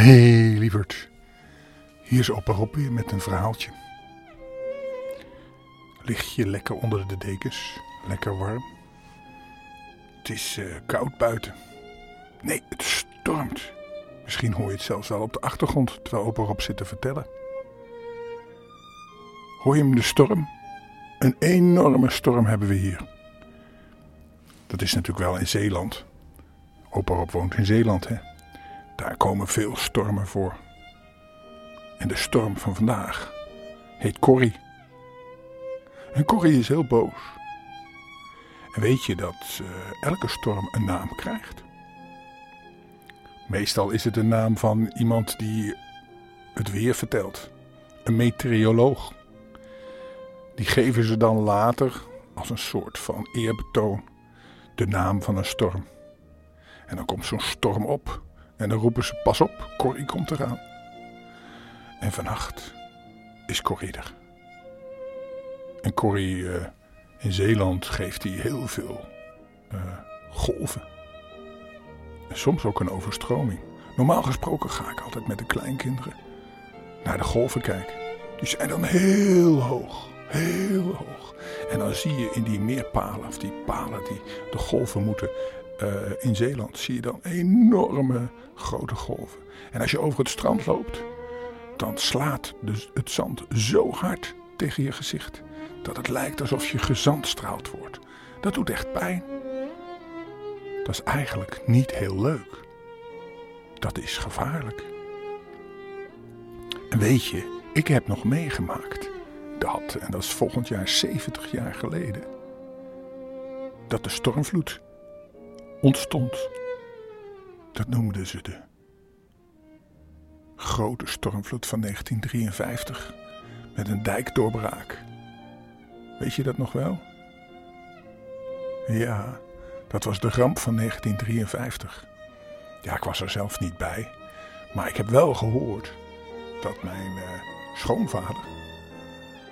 hey, lieverd. Hier is opa Rob weer met een verhaaltje. Lig je lekker onder de dekens, lekker warm. Het is eh, koud buiten. Nee, het stormt. Misschien hoor je het zelfs wel op de achtergrond terwijl opa Rob zit te vertellen. Hoor je hem de storm? Een enorme storm hebben we hier. Dat is natuurlijk wel in Zeeland. Opa Rob woont in Zeeland, hè. Daar komen veel stormen voor. En de storm van vandaag heet Corrie. En Corrie is heel boos. En weet je dat uh, elke storm een naam krijgt? Meestal is het een naam van iemand die het weer vertelt. Een meteoroloog. Die geven ze dan later als een soort van eerbetoon de naam van een storm. En dan komt zo'n storm op en dan roepen ze pas op, Corrie komt eraan. En vannacht is Corrie er. En Corrie uh, in Zeeland geeft hij heel veel uh, golven. En soms ook een overstroming. Normaal gesproken ga ik altijd met de kleinkinderen naar de golven kijken. Die zijn dan heel hoog, heel hoog. En dan zie je in die meerpalen, of die palen die de golven moeten uh, in Zeeland, zie je dan enorme grote golven. En als je over het strand loopt, dan slaat dus het zand zo hard tegen je gezicht dat het lijkt alsof je gezandstraald wordt. Dat doet echt pijn. Dat is eigenlijk niet heel leuk. Dat is gevaarlijk. En weet je, ik heb nog meegemaakt dat, en dat is volgend jaar 70 jaar geleden, dat de stormvloed ontstond. Dat noemden ze de grote stormvloed van 1953 met een dijkdoorbraak. Weet je dat nog wel? Ja, dat was de ramp van 1953. Ja, ik was er zelf niet bij, maar ik heb wel gehoord dat mijn uh, schoonvader,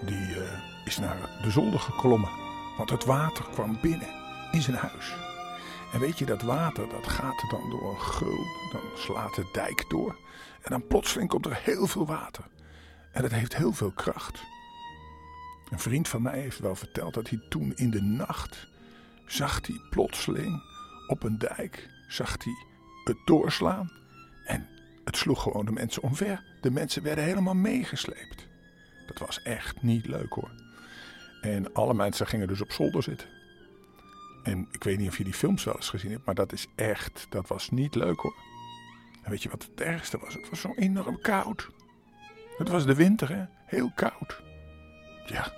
die uh, is naar de zolder geklommen, want het water kwam binnen in zijn huis. En weet je, dat water dat gaat dan door een geul, dan slaat de dijk door en dan plotseling komt er heel veel water. En dat heeft heel veel kracht. Een vriend van mij heeft wel verteld dat hij toen in de nacht zag hij plotseling op een dijk, zag hij het doorslaan en het sloeg gewoon de mensen omver. De mensen werden helemaal meegesleept. Dat was echt niet leuk hoor. En alle mensen gingen dus op zolder zitten. En ik weet niet of je die films wel eens gezien hebt, maar dat is echt, dat was niet leuk hoor. En weet je wat het ergste was? Het was zo enorm koud. Het was de winter, hè? Heel koud. Ja,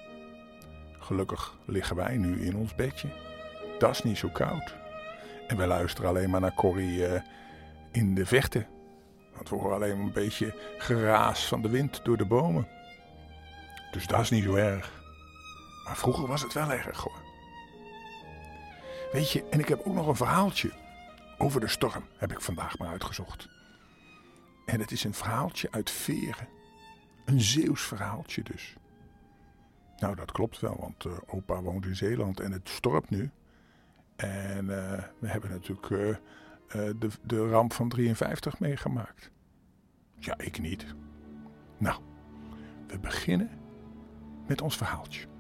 gelukkig liggen wij nu in ons bedje. Dat is niet zo koud. En wij luisteren alleen maar naar Corrie uh, in de vechten. Want we horen alleen maar een beetje geraas van de wind door de bomen. Dus dat is niet zo erg. Maar vroeger was het wel erg hoor. Weet je, en ik heb ook nog een verhaaltje over de storm, heb ik vandaag maar uitgezocht. En het is een verhaaltje uit Veren. Een Zeeuws verhaaltje dus. Nou, dat klopt wel, want uh, opa woont in Zeeland en het stormt nu. En uh, we hebben natuurlijk uh, de, de ramp van 53 meegemaakt. Ja, ik niet. Nou, we beginnen met ons verhaaltje.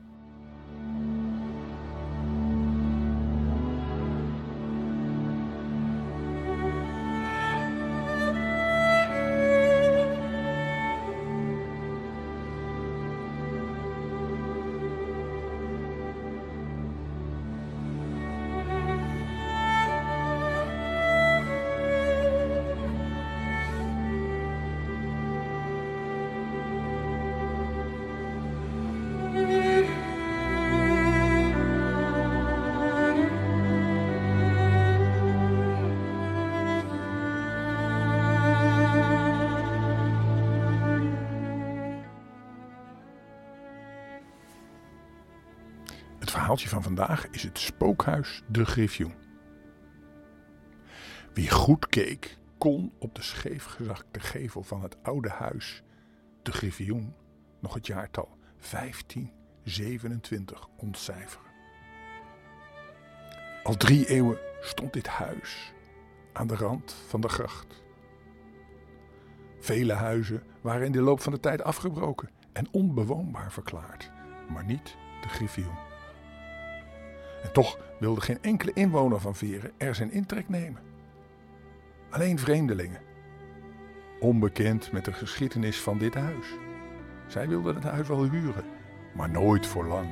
Van vandaag is het spookhuis De Griffioen. Wie goed keek, kon op de scheefgezakte gevel van het oude huis De Griffioen nog het jaartal 1527 ontcijferen. Al drie eeuwen stond dit huis aan de rand van de gracht. Vele huizen waren in de loop van de tijd afgebroken en onbewoonbaar verklaard, maar niet de Griffioen. En toch wilde geen enkele inwoner van Veren er zijn intrek nemen. Alleen vreemdelingen, onbekend met de geschiedenis van dit huis. Zij wilden het huis wel huren, maar nooit voor lang.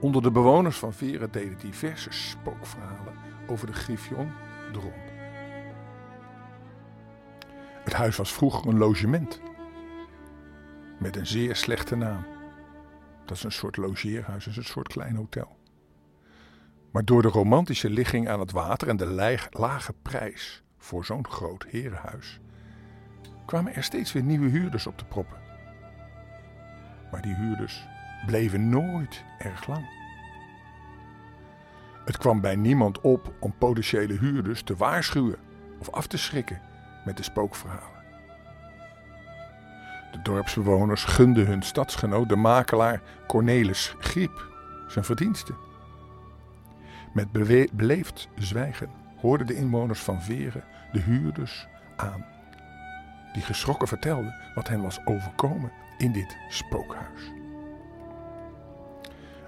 Onder de bewoners van Veren deden diverse spookverhalen over de Griffion de. Het huis was vroeger een logement. Met een zeer slechte naam. Dat is een soort logeerhuis, is een soort klein hotel. Maar door de romantische ligging aan het water en de lage prijs voor zo'n groot herenhuis kwamen er steeds weer nieuwe huurders op de proppen. Maar die huurders bleven nooit erg lang. Het kwam bij niemand op om potentiële huurders te waarschuwen of af te schrikken met de spookverhalen. De dorpsbewoners gunden hun stadsgenoot, de makelaar Cornelis Griep, zijn verdiensten. Met beleefd zwijgen hoorden de inwoners van Veren de huurders aan, die geschrokken vertelden wat hen was overkomen in dit spookhuis.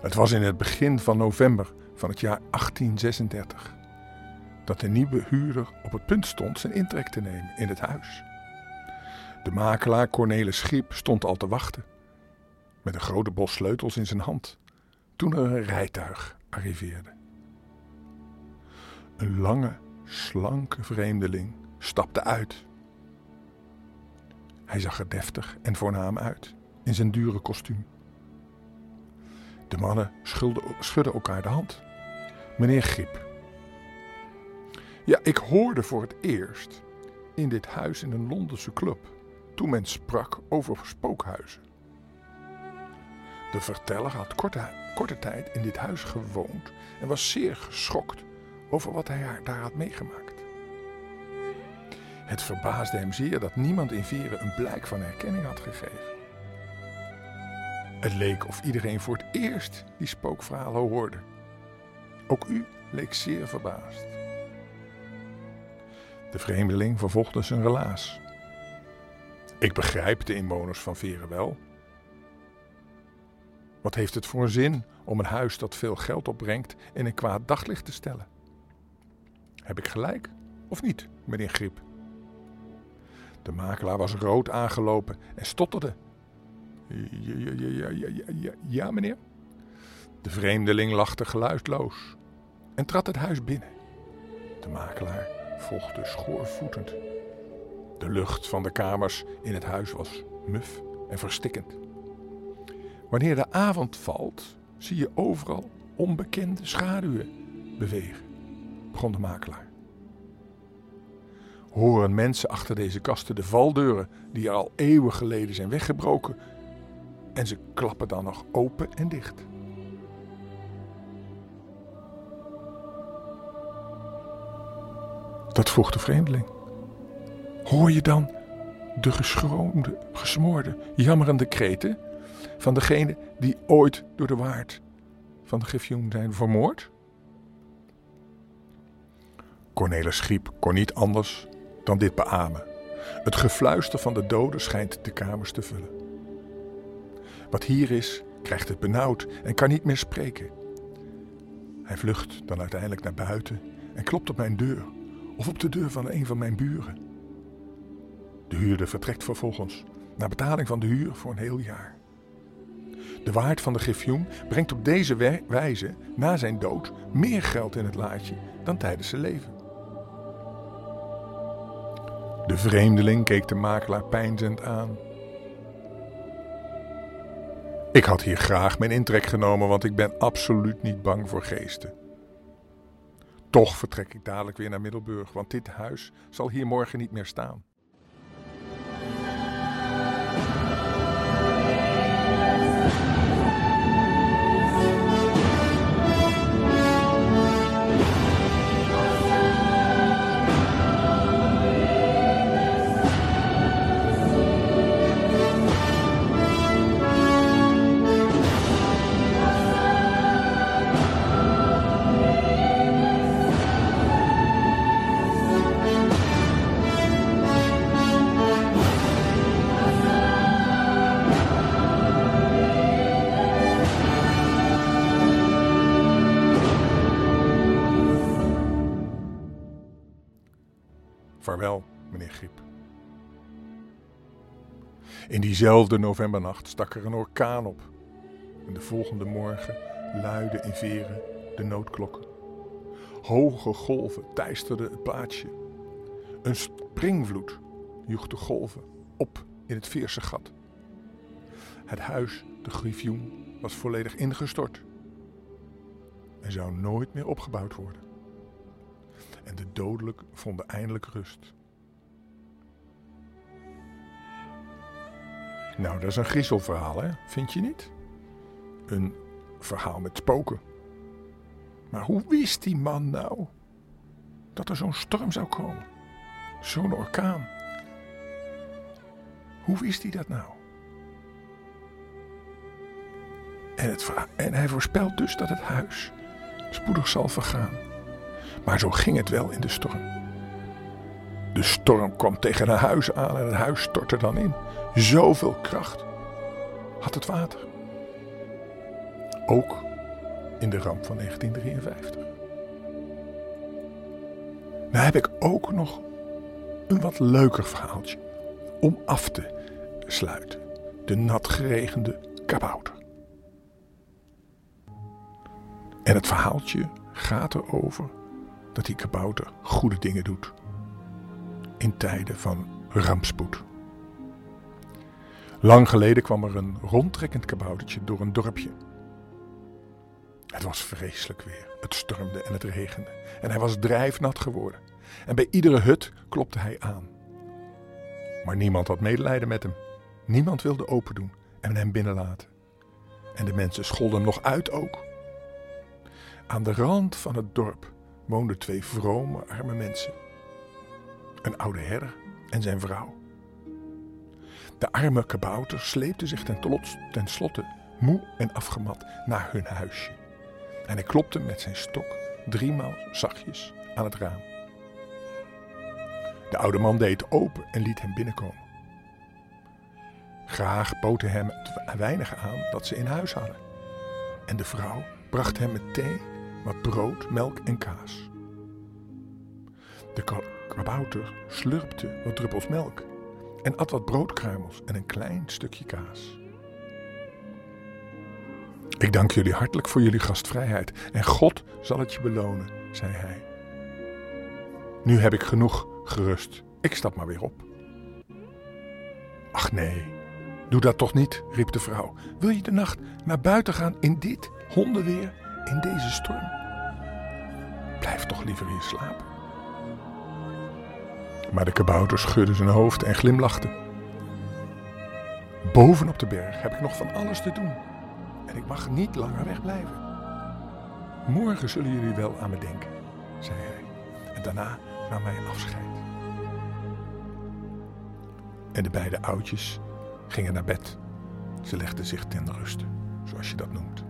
Het was in het begin van november van het jaar 1836 dat de nieuwe huurder op het punt stond zijn intrek te nemen in het huis. De makelaar Cornelis Schiep stond al te wachten, met een grote bos sleutels in zijn hand, toen er een rijtuig arriveerde. Een lange, slanke vreemdeling stapte uit. Hij zag er deftig en voornaam uit in zijn dure kostuum. De mannen schudden elkaar de hand. Meneer Griep. Ja, ik hoorde voor het eerst in dit huis in een Londense club toen men sprak over spookhuizen. De verteller had korte, korte tijd in dit huis gewoond en was zeer geschokt over wat hij daar had meegemaakt. Het verbaasde hem zeer dat niemand in Veren een blijk van herkenning had gegeven. Het leek of iedereen voor het eerst die spookverhalen hoorde. Ook u leek zeer verbaasd. De vreemdeling vervolgde zijn relaas. Ik begrijp de inwoners van Veren wel. Wat heeft het voor zin om een huis dat veel geld opbrengt in een kwaad daglicht te stellen? Heb ik gelijk of niet, meneer Griep? De makelaar was rood aangelopen en stotterde. Ja, ja, ja, ja, meneer. De vreemdeling lachte geluidloos en trad het huis binnen. De makelaar volgde schoorvoetend. De lucht van de kamers in het huis was muf en verstikkend. Wanneer de avond valt, zie je overal onbekende schaduwen bewegen, begon de makelaar. Horen mensen achter deze kasten de valdeuren die er al eeuwen geleden zijn weggebroken en ze klappen dan nog open en dicht. Dat vroeg de vreemdeling. Hoor je dan de geschroomde, gesmoorde, jammerende kreten van degene die ooit door de waard van de Griffioen zijn vermoord? Cornelis Schiep kon niet anders dan dit beamen. Het gefluister van de doden schijnt de kamers te vullen. Wat hier is, krijgt het benauwd en kan niet meer spreken. Hij vlucht dan uiteindelijk naar buiten en klopt op mijn deur of op de deur van een van mijn buren. De huurder vertrekt vervolgens naar betaling van de huur voor een heel jaar. De waard van de griffioen brengt op deze wijze na zijn dood meer geld in het laadje dan tijdens zijn leven. De vreemdeling keek de makelaar pijnzend aan. Ik had hier graag mijn intrek genomen, want ik ben absoluut niet bang voor geesten. Toch vertrek ik dadelijk weer naar Middelburg, want dit huis zal hier morgen niet meer staan. In diezelfde novembernacht stak er een orkaan op. En de volgende morgen luidden in veren de noodklokken. Hoge golven teisterden het plaatsje. Een springvloed joeg de golven op in het Veerse gat. Het huis, de griffioen, was volledig ingestort en zou nooit meer opgebouwd worden. En de dodelijk vonden eindelijk rust. Nou, dat is een griezelverhaal, hè? Vind je niet? Een verhaal met spoken. Maar hoe wist die man nou dat er zo'n storm zou komen? Zo'n orkaan. Hoe wist hij dat nou? En, het, en hij voorspelt dus dat het huis spoedig zal vergaan. Maar zo ging het wel in de storm. De storm kwam tegen een huis aan en het huis stortte dan in. Zoveel kracht had het water. Ook in de ramp van 1953. Nou heb ik ook nog een wat leuker verhaaltje om af te sluiten. De nat geregende kabouter. En het verhaaltje gaat erover dat die kabouter goede dingen doet. In tijden van rampspoed. Lang geleden kwam er een rondtrekkend kaboutertje door een dorpje. Het was vreselijk weer. Het stormde en het regende. En hij was drijfnat geworden. En bij iedere hut klopte hij aan. Maar niemand had medelijden met hem. Niemand wilde open doen en hem binnenlaten. En de mensen scholden nog uit ook. Aan de rand van het dorp woonden twee vrome arme mensen. Een oude herder en zijn vrouw. De arme kabouter sleepte zich ten, slotte moe en afgemat naar hun huisje. En hij klopte met zijn stok driemaal zachtjes aan het raam. De oude man deed open en liet hem binnenkomen. Graag bood hem het weinige aan dat ze in huis hadden. En de vrouw bracht hem met thee wat brood, melk en kaas. De kabouter slurpte wat druppels melk en at wat broodkruimels en een klein stukje kaas. Ik dank jullie hartelijk voor jullie gastvrijheid en God zal het je belonen, zei hij. Nu heb ik genoeg gerust. Ik stap maar weer op. Ach nee, doe dat toch niet, riep de vrouw. Wil je de nacht naar buiten gaan in dit hondenweer? in deze storm? Blijf toch liever hier slapen. Maar de kabouter schudde zijn hoofd en glimlachte. Boven op de berg heb ik nog van alles te doen en ik mag niet langer wegblijven. Morgen zullen jullie wel aan me denken, zei hij. En daarna nam hij afscheid. En de beide oudjes gingen naar bed. Ze legden zich ten ruste, zoals je dat noemt.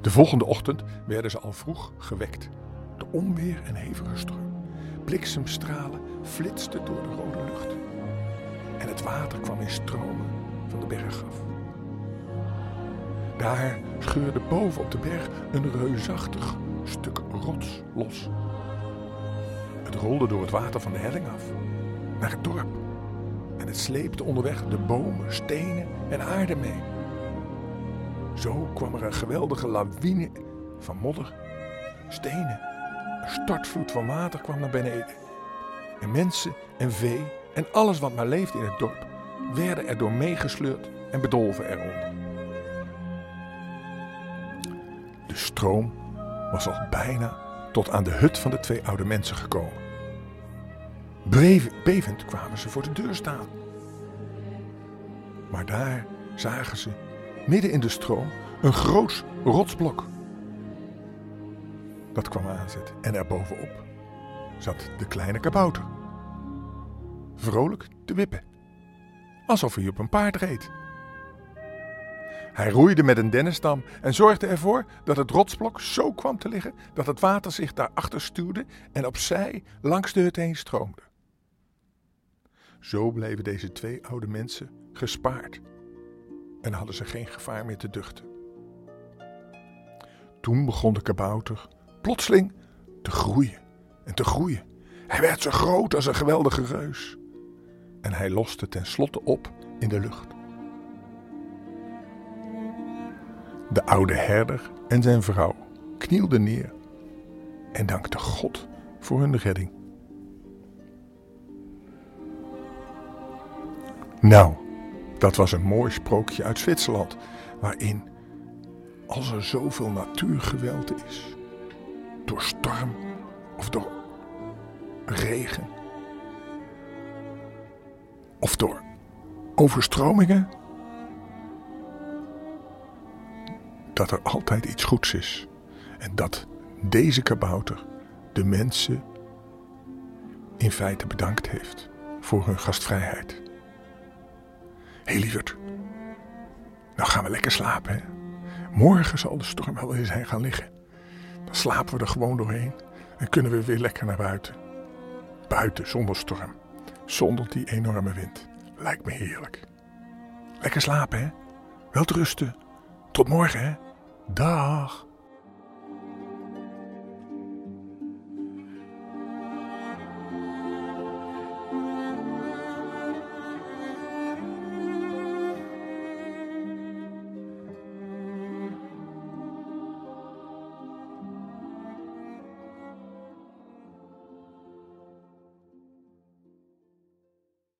De volgende ochtend werden ze al vroeg gewekt. De onweer en hevige storm. Bliksemstralen flitsten door de rode lucht. En het water kwam in stromen van de berg af. Daar scheurde boven op de berg een reusachtig stuk rots los. Het rolde door het water van de helling af, naar het dorp. En het sleepte onderweg de bomen, stenen en aarde mee. Zo kwam er een geweldige lawine van modder, stenen. Stortvloed van water kwam naar beneden. En mensen en vee en alles wat maar leefde in het dorp werden er door meegesleurd en bedolven eronder. De stroom was al bijna tot aan de hut van de twee oude mensen gekomen. Bevend kwamen ze voor de deur staan. Maar daar zagen ze midden in de stroom een groot rotsblok. Dat kwam aanzetten en erbovenop zat de kleine kabouter. Vrolijk te wippen, alsof hij op een paard reed. Hij roeide met een dennenstam en zorgde ervoor dat het rotsblok zo kwam te liggen dat het water zich daarachter stuwde en opzij langs de hut heen stroomde. Zo bleven deze twee oude mensen gespaard en hadden ze geen gevaar meer te duchten. Toen begon de kabouter plotseling te groeien en te groeien. Hij werd zo groot als een geweldige reus. En hij loste tenslotte op in de lucht. De oude herder en zijn vrouw knielden neer en dankten God voor hun redding. Nou, dat was een mooi sprookje uit Zwitserland, waarin als er zoveel natuurgeweld is, door storm of door regen of door overstromingen, dat er altijd iets goeds is. En dat deze kabouter de mensen in feite bedankt heeft voor hun gastvrijheid. Hé lieverd, nou gaan we lekker slapen. Morgen zal de storm wel eens zijn gaan liggen. Dan slapen we er gewoon doorheen en kunnen we weer lekker naar buiten. Buiten zonder storm, zonder die enorme wind. Lijkt me heerlijk. Lekker slapen hè. Wel rusten. Tot morgen hè. Dag.